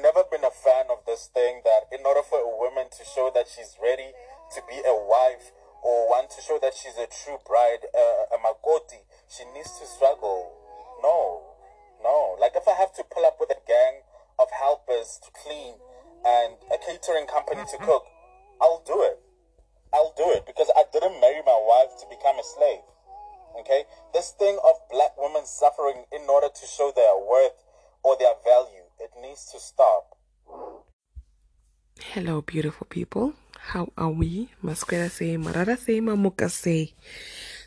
Never been a fan of this thing that in order for a woman to show that she's ready to be a wife or want to show that she's a true bride, uh, a makoti, she needs to struggle. No, no. Like if I have to pull up with a gang of helpers to clean and a catering company to cook, I'll do it. I'll do it because I didn't marry my wife to become a slave. Okay? This thing of black women suffering in order to show their worth or their value, it needs to stop. Hello, beautiful people. How are we? Masquera say, Marara say, Mamuka say.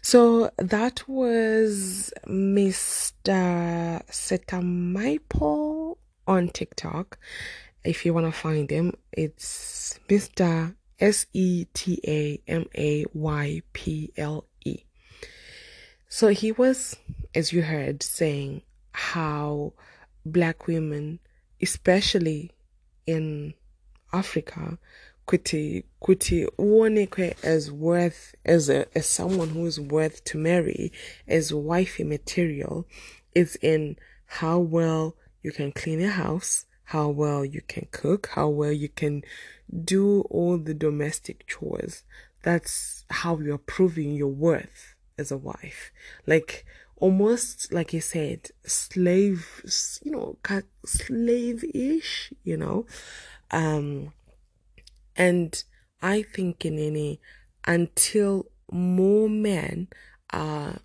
So that was Mr. Setamaipo on TikTok. If you want to find him, it's Mr. S E T A M A Y P L E. So he was, as you heard, saying how black women, especially in Africa, kuti kuti uonekwe as worth as a as someone who is worth to marry as wifey material is in how well you can clean your house, how well you can cook, how well you can do all the domestic chores. That's how you're proving your worth as a wife. Like almost like I said, slave, you know, slave-ish, you know. Um, and I think in any until more men are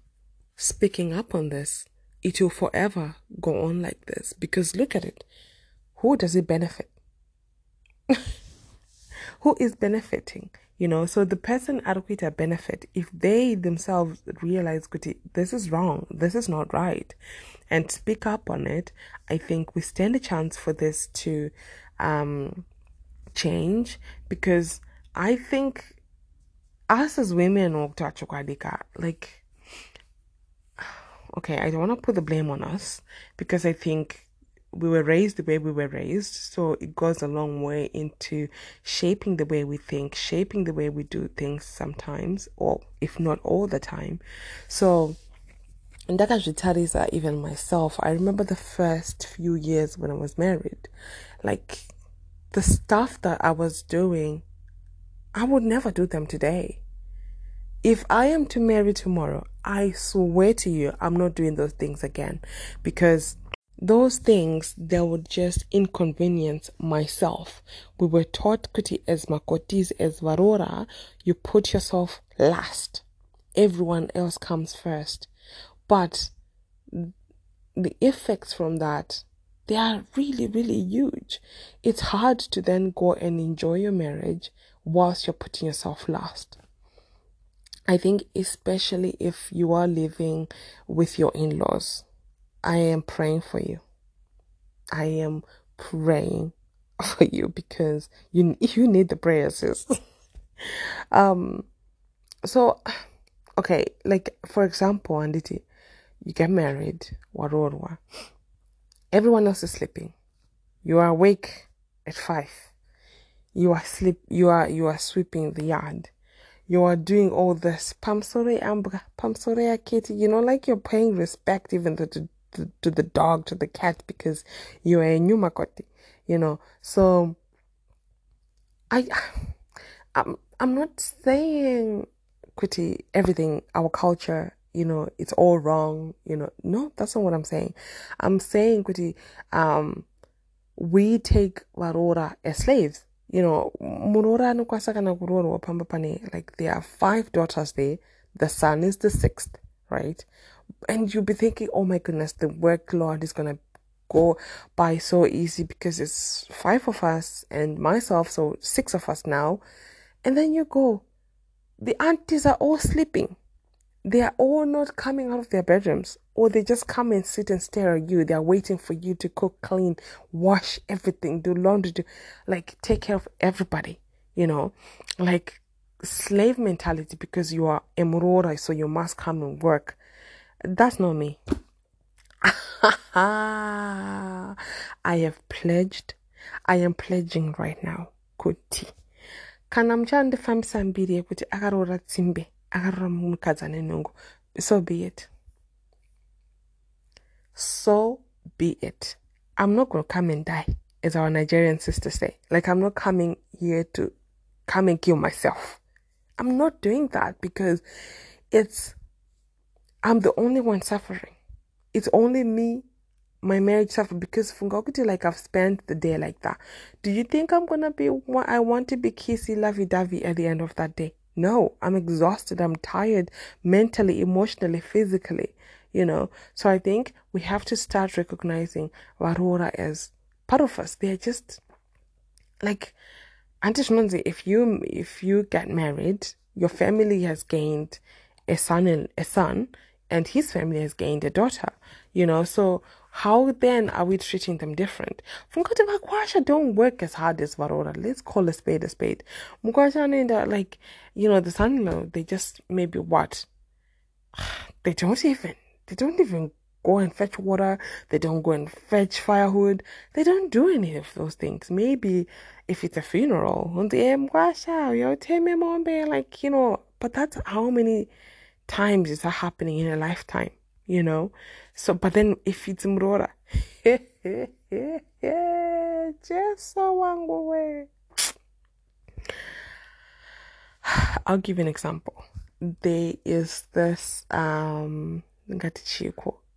speaking up on this, it will forever go on like this. Because look at it. Who does it benefit? Who is benefiting? You know, so the person adequate a benefit if they themselves realize this is wrong, this is not right, and speak up on it, I think we stand a chance for this to um change because I think us as women like okay, I don't want to put the blame on us because I think we were raised the way we were raised, so it goes a long way into shaping the way we think, shaping the way we do things sometimes, or if not all the time. So, and that actually tells that even myself, I remember the first few years when I was married, like the stuff that I was doing, I would never do them today. If I am to marry tomorrow, I swear to you, I'm not doing those things again because those things that would just inconvenience myself. We were taught kuti as makotis, as varora, you put yourself last. Everyone else comes first. But the effects from that they are really, really huge. It's hard to then go and enjoy your marriage whilst you're putting yourself last. I think, especially if you are living with your in laws, I am praying for you. I am praying for you because you you need the prayers, um, so okay, like for example, Anditi, you get married, warorwa. Everyone else is sleeping. You are awake at five. You are sleep. You are you are sweeping the yard. You are doing all this. Pamsore ambra, pamsore kitty. You know, like you're paying respect even to, to, the dog, to the cat, because you are a new makoti. You know, so I, I'm I'm not saying, kuti everything our culture you know, it's all wrong, you know. No, that's not what I'm saying. I'm saying, Kuti, um, we take Warora as slaves. You know, Muroora like there are five daughters there. The son is the sixth, right? And you'll be thinking, oh my goodness, the workload is gonna go by so easy because it's five of us and myself, so six of us now. And then you go, the aunties are all sleeping they are all not coming out of their bedrooms or they just come and sit and stare at you. They are waiting for you to cook, clean, wash everything, do laundry, do like take care of everybody, you know, like slave mentality because you are a emurora, so you must come and work. That's not me. I have pledged. I am pledging right now. Kuti. Kana mchande famisa mbiri kuti akarora tsimbe akarora mukadzi ane so be it so be it i'm not going to come and die as our Nigerian sisters say. Like, I'm not coming here to come and kill myself. I'm not doing that because it's, I'm the only one suffering. It's only me, my marriage suffer because Fungakuti, like, I've spent the day like that. Do you think I'm gonna be, I want to be kissy, lovey dovey at the end of that day? No, I'm exhausted. I'm tired mentally, emotionally, physically, you know. So I think we have to start recognizing Varora as part of us. They're just like Auntie if you if you get married, your family has gained a son and a son and his family has gained a daughter, you know. So how then are we treating them different? Funkati Vakwasha don't work as hard as Varora. Let's call a spade a spade. Mukwasha like, you know, the son in law, they just maybe what? They don't even they don't even go and fetch water. They don't go and fetch firewood. They don't do any of those things. Maybe if it's a funeral, eh, like, you know, but that's how many times is happening in a lifetime, you know? So, but then if it's Mrora, so I'll give you an example. There is this um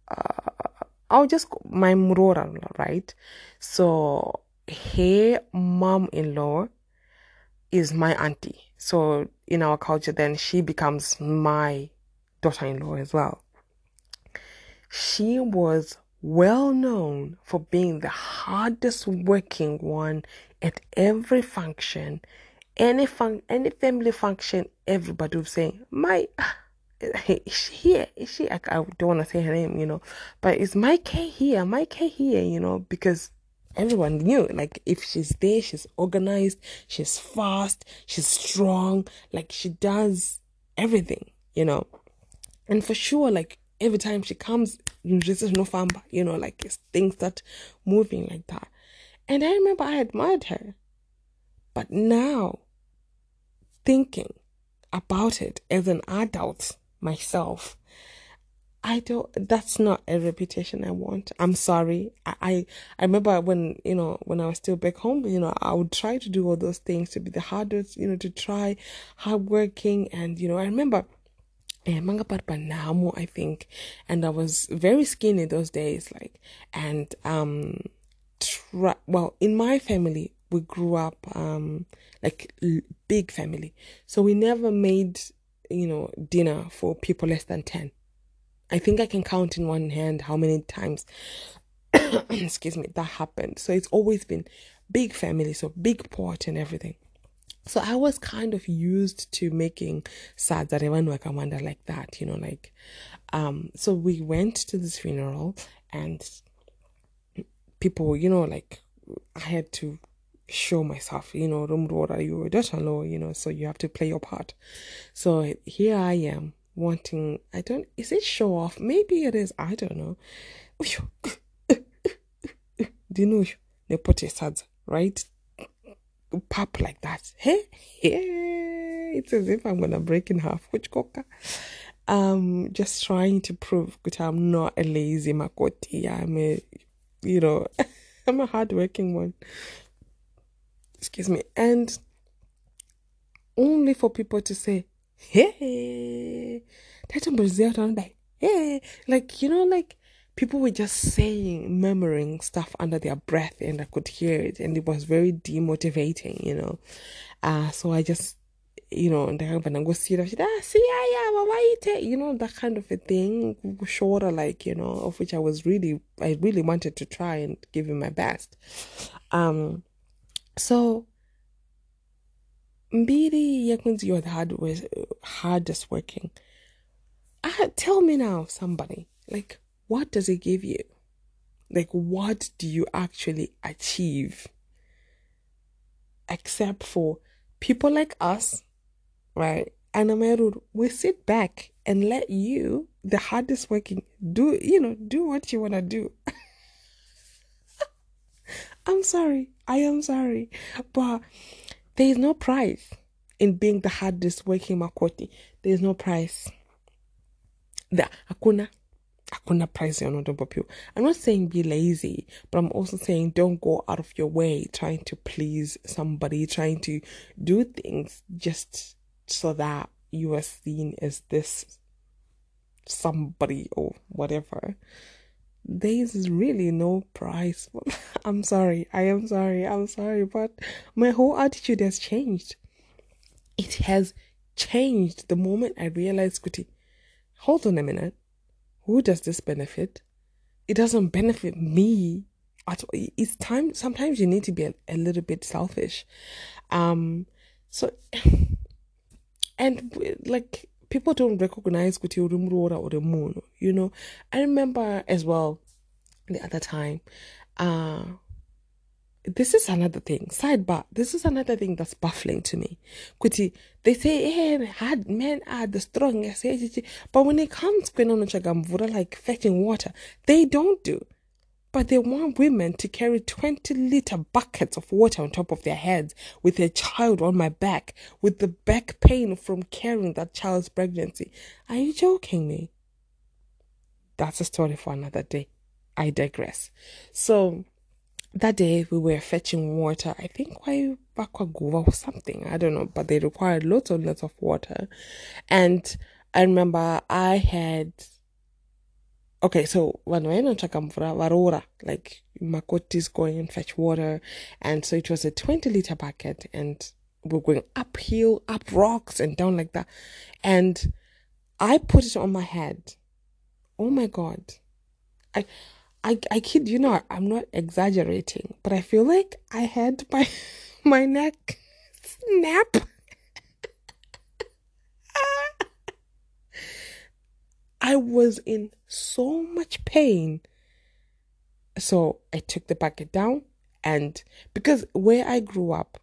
uh, I'll just my muroora, right? So her mom-in-law is my auntie. So in our culture, then she becomes my daughter-in-law as well. She was well known for being the hardest working one at every function, any fun, any family function. Everybody was saying, "My." is she here? Is she? I, I don't want to say her name, you know, but is my K here? My K here, you know, because everyone knew like if she's there, she's organized, she's fast, she's strong, like she does everything, you know, and for sure, like every time she comes, this is no famba, you know, like things start moving like that. And I remember I admired her, but now thinking about it as an adult myself. I don't, that's not a reputation I want. I'm sorry. I, I, I remember when, you know, when I was still back home, you know, I would try to do all those things to be the hardest, you know, to try hardworking. And, you know, I remember manga parpanamo, I think, and I was very skinny those days, like, and, um, try, well, in my family, we grew up, um, like big family. So we never made you know, dinner for people less than 10. I think I can count in one hand how many times, excuse me, that happened. So it's always been big family, so big pot and everything. So I was kind of used to making sad Sadzarevan Wakamanda like that, you know, like, um, so we went to this funeral and people, you know, like, I had to show myself, you know, Rumrora, you're a you know, so you have to play your part. So here I am wanting, I don't, is it show off? Maybe it is, I don't know. Do you know, nepote right? Pop like that. Hey, hey, it's as if I'm gonna break in half. Which coca? Um, just trying to prove that I'm not a lazy makoti. I'm a, you know, I'm a hardworking one excuse me, and only for people to say, hey, that's that Brazil, like, hey, like, you know, like people were just saying, murmuring stuff under their breath, and I could hear it, and it was very demotivating, you know. Uh, so I just, you know, see, yeah, yeah, you know, that kind of a thing, shorter, like, you know, of which I was really, I really wanted to try and give him my best. Um, so, Mbiri Yakins, you're the hard, hardest working. Uh, tell me now, somebody, like, what does it give you? Like, what do you actually achieve? Except for people like us, right? And Amerud, we sit back and let you, the hardest working, do, you know, do what you want to do. I'm sorry. I am sorry. But there is no price in being the hardest working Makoti. There is no price. The Akuna. Akuna price on people. I'm not saying be lazy, but I'm also saying don't go out of your way trying to please somebody, trying to do things just so that you are seen as this somebody or whatever. There is really no price. I'm sorry. I am sorry. I'm sorry. But my whole attitude has changed. It has changed the moment I realized, Kuti, hold on a minute. Who does this benefit? It doesn't benefit me at all. It's time. Sometimes you need to be a, a little bit selfish. Um, so, and like people don't recognize kuti uri muroora uri munhu you know i remember as well the other time uh this is another thing sidebar this is another thing that's baffling to me kuti they say hey hard men are the strongest eh, eh, but when it comes to like fetching water they don't do but they want women to carry 20 liter buckets of water on top of their heads with a child on my back with the back pain from carrying that child's pregnancy. Are you joking me? That's a story for another day. I digress. So that day we were fetching water. I think why Bakwaguva or something. I don't know, but they required lots and lots of water. And I remember I had okay so vanhu vainotsvaka mvura varoora like makotis going and fetch water and so it was a 20 liter bucket and we're going uphill up rocks and down like that and i put it on my head oh my god i i, I kid you not i'm not exaggerating but i feel like i had my my neck snap I was in so much pain. So I took the bucket down, and because where I grew up,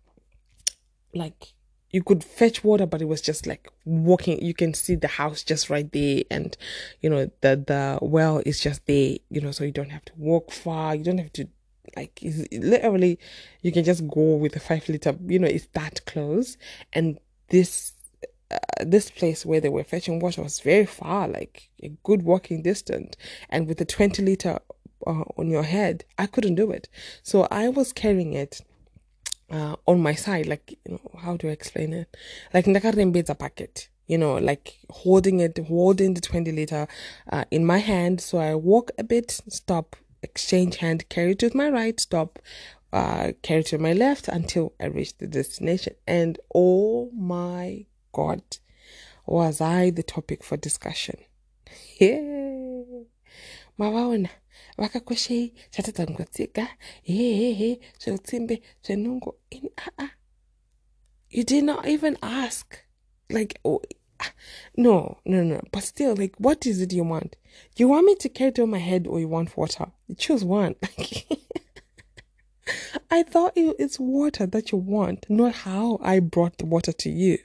like you could fetch water, but it was just like walking. You can see the house just right there, and you know the the well is just there. You know, so you don't have to walk far. You don't have to like literally. You can just go with a five liter. You know, it's that close, and this uh, this place where they were fetching water was very far, like a good walking distance. And with the 20 liter uh, on your head, I couldn't do it. So I was carrying it uh, on my side, like, you know, how do I explain it? Like, a packet, you know, like holding it, holding the 20 liter uh, in my hand. So I walk a bit, stop, exchange hand, carry it with my right, stop, uh, carry to my left until I reach the destination. And oh my God, was I the topic for discussion? Yeah. Hehehe zveutsimbe zvenungo aa ah, ah. you did not even ask. Like oh, ah, no no no but still like what is it you want? You want me to carry it on my head or you want water? You choose one I thought it's water that you want, not how I brought the water to you.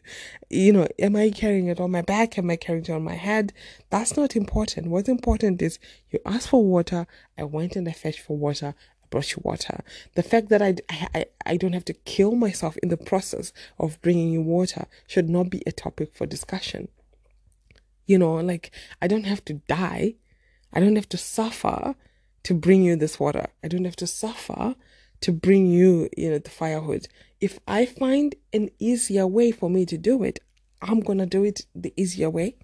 You know, am I carrying it on my back? Am I carrying it on my head? That's not important. What's important is you asked for water. I went and I fetched for water. I brought you water. The fact that I, I, I don't have to kill myself in the process of bringing you water should not be a topic for discussion. You know, like I don't have to die. I don't have to suffer to bring you this water. I don't have to suffer to bring you, you know, the firewood. If I find an easier way for me to do it, I'm going to do it the easier way.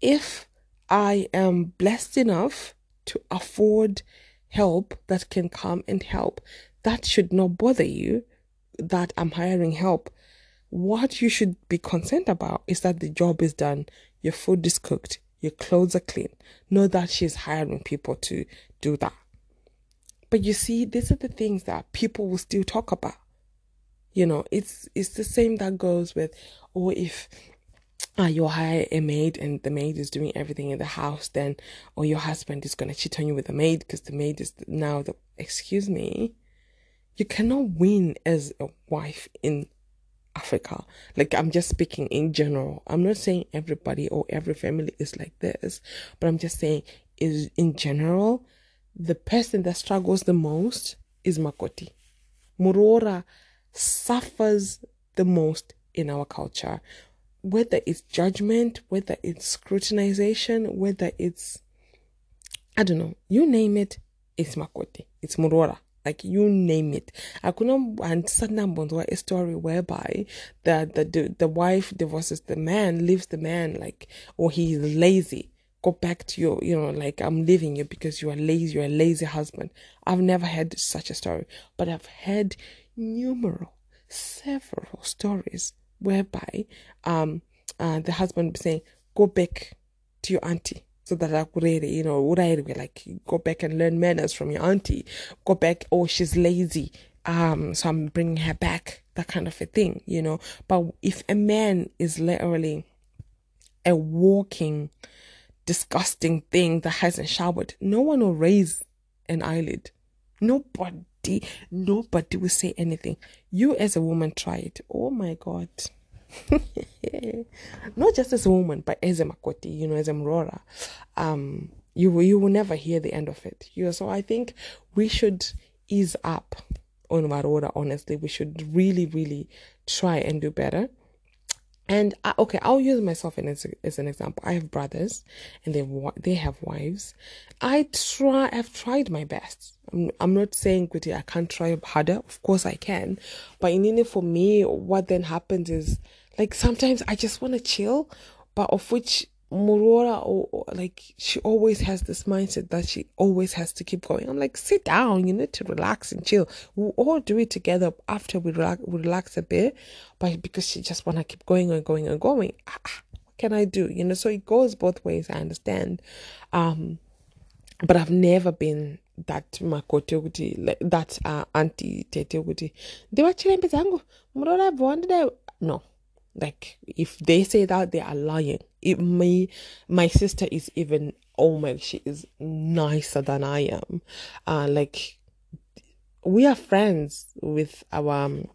If I am blessed enough to afford help that can come and help, that should not bother you that I'm hiring help. What you should be concerned about is that the job is done, your food is cooked, your clothes are clean. Know that she's hiring people to do that. But you see, these are the things that people will still talk about. You know, it's it's the same that goes with, or oh, if uh, you hire a maid and the maid is doing everything in the house, then, or your husband is gonna cheat on you with the maid because the maid is now the. Excuse me, you cannot win as a wife in Africa. Like I'm just speaking in general. I'm not saying everybody or every family is like this, but I'm just saying is in general the person that struggles the most is Makoti. Muroora suffers the most in our culture. whether it's judgment, whether it's scrutinization, whether it's I don't know, you name it, it's Makoti, it's Murora. Like you name it. I couldn't understand a story whereby the, the the the wife divorces the man, leaves the man like or he's lazy. Go back to your, you know, like I'm leaving you because you are lazy, you're a lazy husband. I've never heard such a story, but I've heard numerous, several stories whereby um uh, the husband be saying, Go back to your auntie so that I could really, you know, like go back and learn manners from your auntie? Go back, oh, she's lazy. Um, so I'm bringing her back, that kind of a thing, you know. But if a man is literally a walking, disgusting thing that hasn't showered, no one will raise an eyelid. Nobody, nobody will say anything. You as a woman try it. Oh my God. not just as a woman, but as a Makoti, you know, as a Mrora, um, you you will never hear the end of it. You know, so I think we should ease up on Marora. Honestly, we should really, really try and do better. And I, okay, I'll use myself as, as an example. I have brothers, and they they have wives. I try. I've tried my best. I'm, I'm not saying Kuti, I can't try harder. Of course I can, but in it for me, what then happens is like sometimes I just want to chill, but of which Muroora or, or, like she always has this mindset that she always has to keep going. I'm like, sit down, you need to relax and chill. We'll all do it together after we relax, we relax a bit, but because she just wanna keep going and going and going, ah, ah, what can I do? You know, so it goes both ways. I understand, um, but I've never been that makoti ukuthi like that uh, auntie tete ukuthi ndiwachile zangu muroora bonded no like if they say that, they are lying. It may my sister is even oh my she is nicer than I am. Uh like we are friends with our um,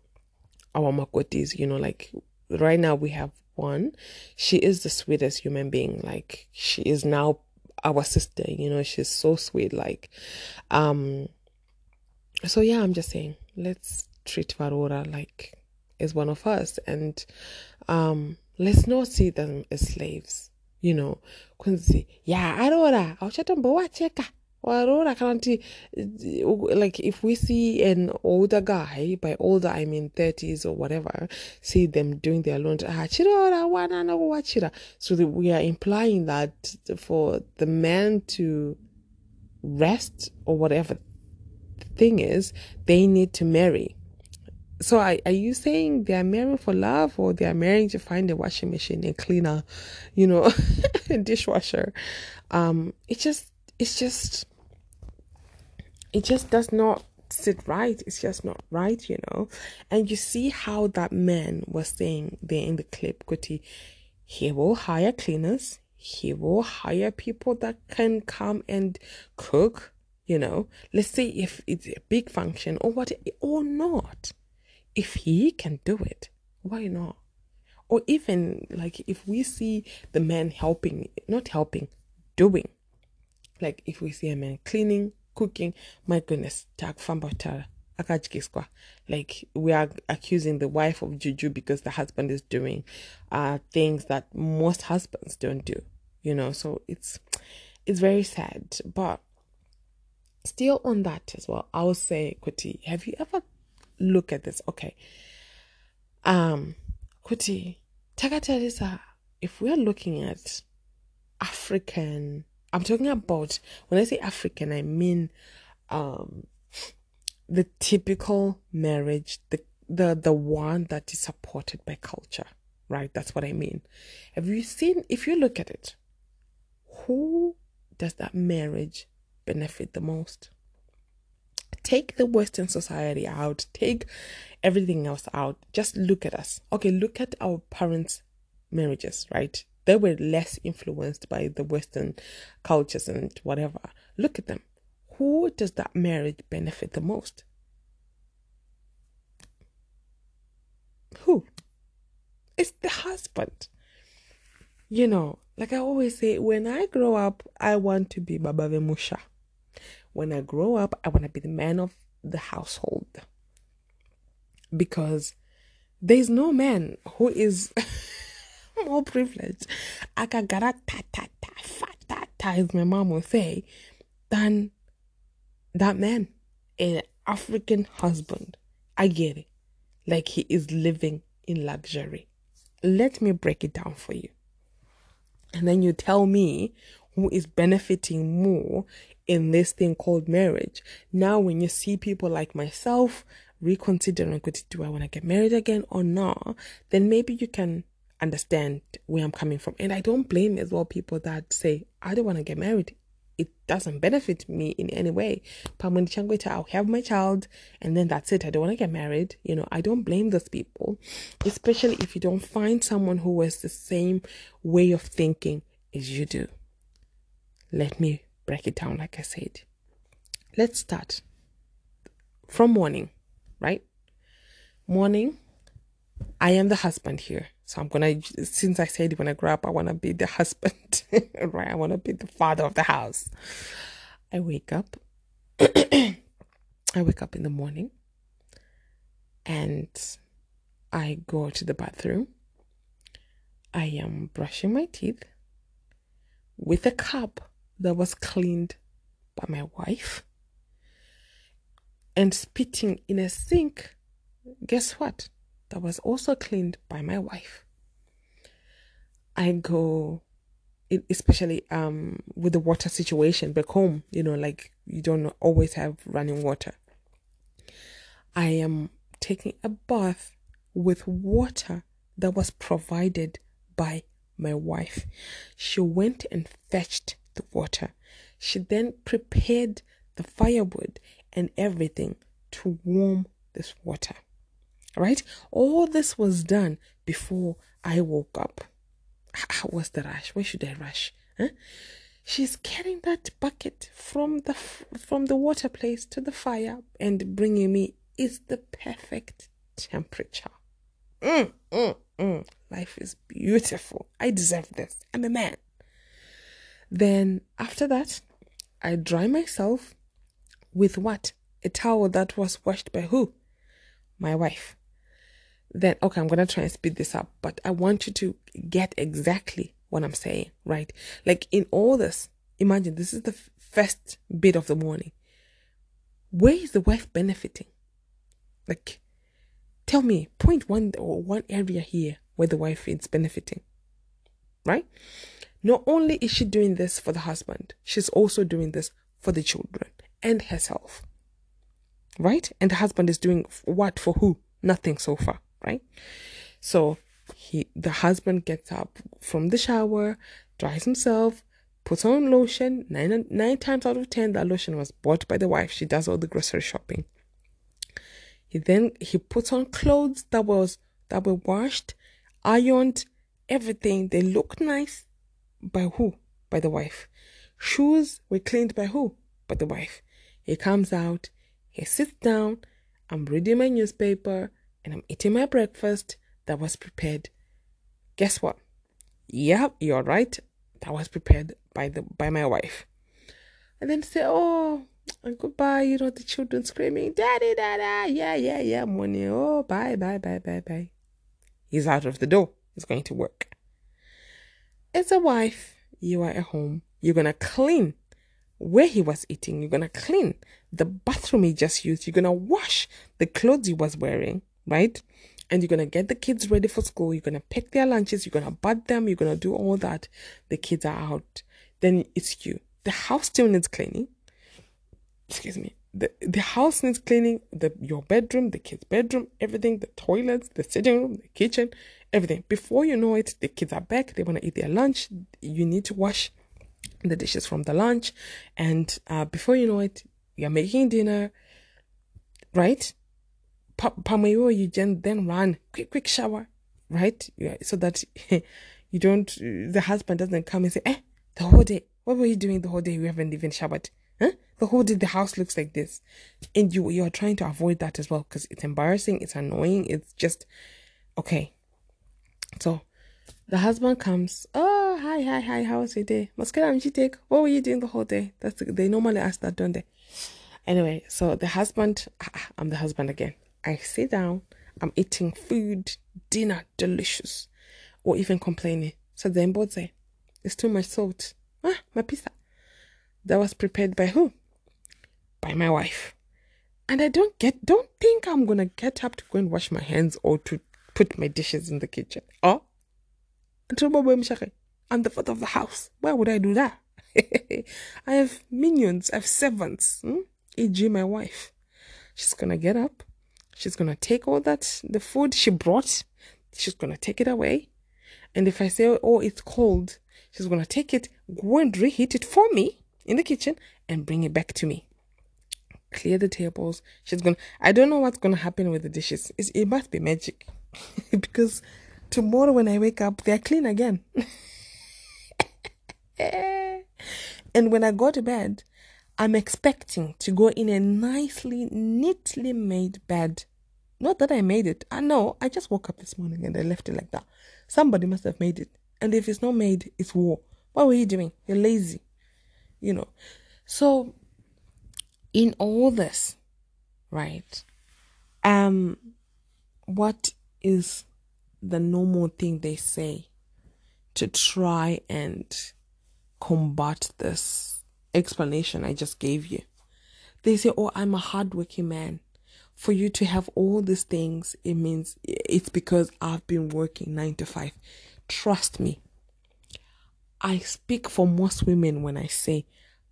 our makotis, you know, like right now we have one. She is the sweetest human being. Like she is now our sister, you know, she's so sweet. Like um so yeah, I'm just saying, let's treat Varora like is one of us and um let's not see them as slaves you know. Kunzi yeah arora auchatomboacheka warora kanti like if we see an older guy by older i mean 30s or whatever see them doing their laundry ah chirora wana no wachira so that we are implying that for the man to rest or whatever the thing is they need to marry so are, are you saying they are marrying for love or they are marrying to find a washing machine and cleaner, you know, dishwasher? Um, it just it's just it just does not sit right. It's just not right, you know. And you see how that man was saying there in the clip, Kuti, he will hire cleaners, he will hire people that can come and cook, you know. Let's say if it's a big function or what or not if he can do it, why not? Or even like if we see the man helping, not helping, doing. Like if we see a man cleaning, cooking, my goodness, like we are accusing the wife of juju because the husband is doing uh things that most husbands don't do you know so it's it's very sad but still on that as well i'll say kuti have you ever look at this. Okay. Um, Kuti, Takatarisa, if we're looking at African, I'm talking about, when I say African, I mean, um, the typical marriage, the, the, the one that is supported by culture, right? That's what I mean. Have you seen, if you look at it, who does that marriage benefit the most? Take the Western society out, take everything else out. Just look at us. Okay, look at our parents' marriages, right? They were less influenced by the Western cultures and whatever. Look at them. Who does that marriage benefit the most? Who? It's the husband. You know, like I always say, when I grow up, I want to be Baba Vemusha when I grow up, I want to be the man of the household. Because there's no man who is more privilege. Akagara ta ta ta fa ta ta, as my mom would say, than that man, an African husband. I get it. Like he is living in luxury. Let me break it down for you. And then you tell me who is benefiting more in this thing called marriage. Now, when you see people like myself reconsidering, do I want to get married again or not? Then maybe you can understand where I'm coming from. And I don't blame as well people that say, I don't want to get married. It doesn't benefit me in any way. I'll have my child and then that's it. I don't want to get married. You know, I don't blame those people, especially if you don't find someone who has the same way of thinking as you do. Let me break it down, like I said. Let's start from morning, right? Morning, I am the husband here. So I'm gonna, since I said when I grow up, I wanna be the husband, right? I wanna be the father of the house. I wake up. I wake up in the morning and I go to the bathroom. I am brushing my teeth with a cup that was cleaned by my wife and spitting in a sink. Guess what? That was also cleaned by my wife. I go, especially um with the water situation back home. You know, like you don't always have running water. I am taking a bath with water that was provided by my wife. She went and fetched the water. She then prepared the firewood and everything to warm this water. Right? All this was done before I woke up. How was the rush? Where should I rush? Huh? She's carrying that bucket from the from the water place to the fire and bringing me is the perfect temperature. Mm, mm, mm. Life is beautiful. I deserve this. I'm a man. Then after that, I dry myself with what? A towel that was washed by who? My wife. Then, okay, I'm going to try and speed this up, but I want you to get exactly what I'm saying, right? Like in all this, imagine this is the f- first bit of the morning. Where is the wife benefiting? Like, tell me, point one or one area here where the wife is benefiting, right? Not only is she doing this for the husband, she's also doing this for the children and herself. Right? And the husband is doing what for who? Nothing so far, right? So he the husband gets up from the shower, dries himself, puts on lotion. Nine nine times out of ten, that lotion was bought by the wife. She does all the grocery shopping. He then he puts on clothes that was that were washed, ironed, everything. They look nice by who? By the wife. Shoes were cleaned by who? By the wife. He comes out, he sits down, I'm reading my newspaper, and I'm eating my breakfast that was prepared. Guess what? Yep, you're right. That was prepared by the by my wife. And then say, Oh, goodbye, you know, the children screaming, Daddy, Dada, yeah, yeah, yeah, money. Oh, bye, bye, bye, bye, bye. He's out of the door. He's going to work. As a wife, you are at home. You're going to clean where he was eating. You're going to clean the bathroom he just used. You're going to wash the clothes he was wearing, right? And you're going to get the kids ready for school. You're going to pick their lunches. You're going to bud them. You're going to do all that. The kids are out. Then it's you. The house still needs cleaning. Excuse me. The, the house needs cleaning. The your bedroom, the kids' bedroom, everything, the toilets, the sitting room, the kitchen, everything. Before you know it, the kids are back. They want to eat their lunch. You need to wash the dishes from the lunch. And uh, before you know it, you're making dinner, right? Pamayo, you then run, quick, quick shower, right? Yeah, so that you don't, the husband doesn't come and say, eh, the whole day, what were you doing the whole day? You haven't even showered. Huh? The whole day the house looks like this. And you you are trying to avoid that as well because it's embarrassing, it's annoying, it's just okay. So the husband comes, Oh, hi, hi, hi, how was your day? Mascara take? What were you doing the whole day? That's they normally ask that, don't they? Anyway, so the husband, I'm the husband again. I sit down, I'm eating food, dinner, delicious. or even complaining. So then both say, it's too much salt. Ah, my pizza. That was prepared by who? By my wife. And I don't get, don't think I'm gonna get up to go and wash my hands or to put my dishes in the kitchen. Oh, I'm the foot of the house. Why would I do that? I have minions, I have servants, hmm? e.g., my wife. She's gonna get up, she's gonna take all that, the food she brought, she's gonna take it away. And if I say, oh, it's cold, she's gonna take it, go and reheat it for me in the kitchen, and bring it back to me. Clear the tables. She's gonna, I don't know what's gonna happen with the dishes. It's, it must be magic. because tomorrow when I wake up, they're clean again. and when I go to bed, I'm expecting to go in a nicely, neatly made bed. Not that I made it. I know. I just woke up this morning and I left it like that. Somebody must have made it. And if it's not made, it's war. What were you doing? You're lazy. You know. So in all this, right? Um what is the normal thing they say to try and combat this explanation I just gave you. They say, Oh, I'm a hardworking man. For you to have all these things, it means it's because I've been working nine to five. Trust me. I speak for most women when I say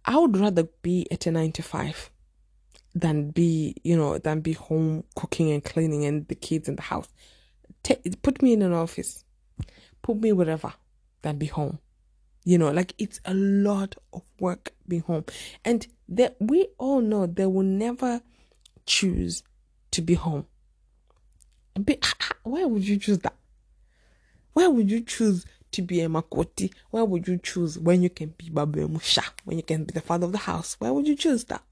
I would rather be at a nine to five than be, you know, than be home cooking and cleaning and the kids in the house. Put me in an office, put me wherever, than be home. You know, like it's a lot of work being home. And that we all know they will never choose to be home. Be, ah, ah, why would you choose that? Why would you choose to be a makoti? Why would you choose when you can be Babu Musha, when you can be the father of the house? Why would you choose that?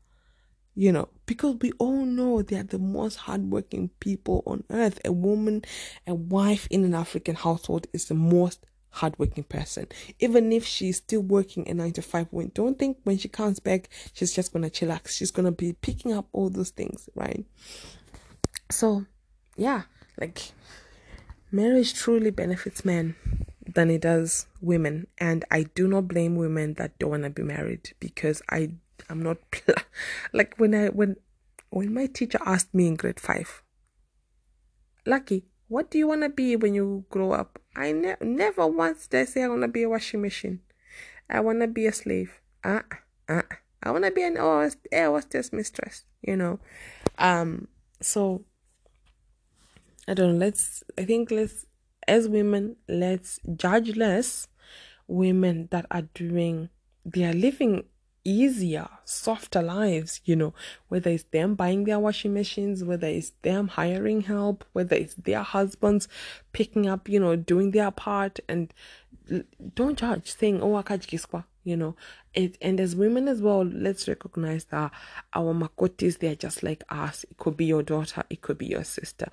You know, because we all know they are the most hardworking people on earth. A woman, a wife in an African household is the most hardworking person. Even if she's still working a nine to five, when don't think when she comes back, she's just gonna chillax. She's gonna be picking up all those things, right? So, yeah, like marriage truly benefits men than it does women, and I do not blame women that don't wanna be married because I I'm not like when I when when my teacher asked me in grade five, Lucky, what do you want to be when you grow up? I ne- never once did I say I want to be a washing machine. I want to be a slave. Uh, uh, I want to be an air hostess mistress, you know. Um, so I don't know. Let's, I think let's, as women, let's judge less women that are doing, they are living easier, softer lives, you know, whether it's them buying their washing machines, whether it's them hiring help, whether it's their husbands picking up, you know, doing their part and don't judge saying, oh, akajikiswa, you know, it, and as women as well, let's recognize that our makotis, they're just like us. It could be your daughter, it could be your sister.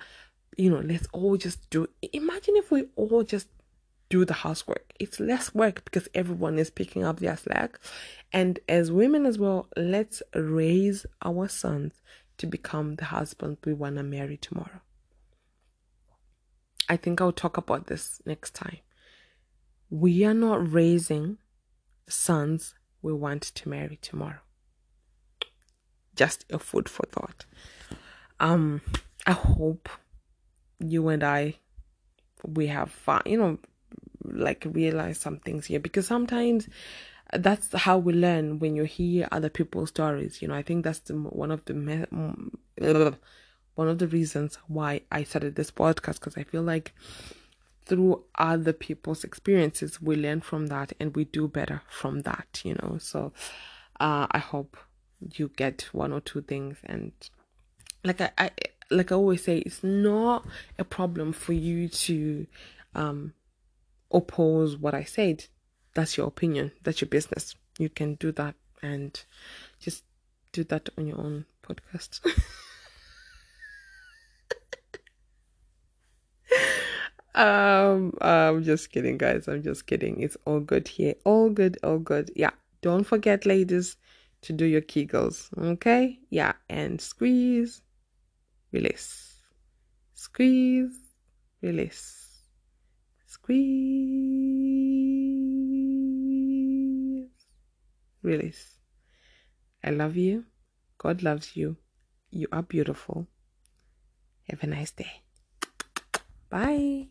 You know, let's all just do, imagine if we all just do the housework. It's less work because everyone is picking up their slack. And as women as well, let's raise our sons to become the husband we want to marry tomorrow. I think I'll talk about this next time. We are not raising sons we want to marry tomorrow. Just a food for thought. Um, I hope you and I we have fun, you know, like realize some things here. Because sometimes that's how we learn when you hear other people's stories you know? I think that's the, one of the one of the reasons why i started this podcast because i feel like through other people's experiences we learn from that and we do better from that you know? So uh, i hope you get one or two things and like I, I like i always say it's not a problem for you to um oppose what I said, that's your opinion. That's your business. You can do that and just do that on your own podcast. um, I'm just kidding, guys. I'm just kidding. It's all good here. All good, all good. Yeah. Don't forget, ladies, to do your kegels. Okay? Yeah. And squeeze, release. Squeeze, release Squeeze. Release. I love you. God loves you. You are beautiful. Have a nice day. Bye.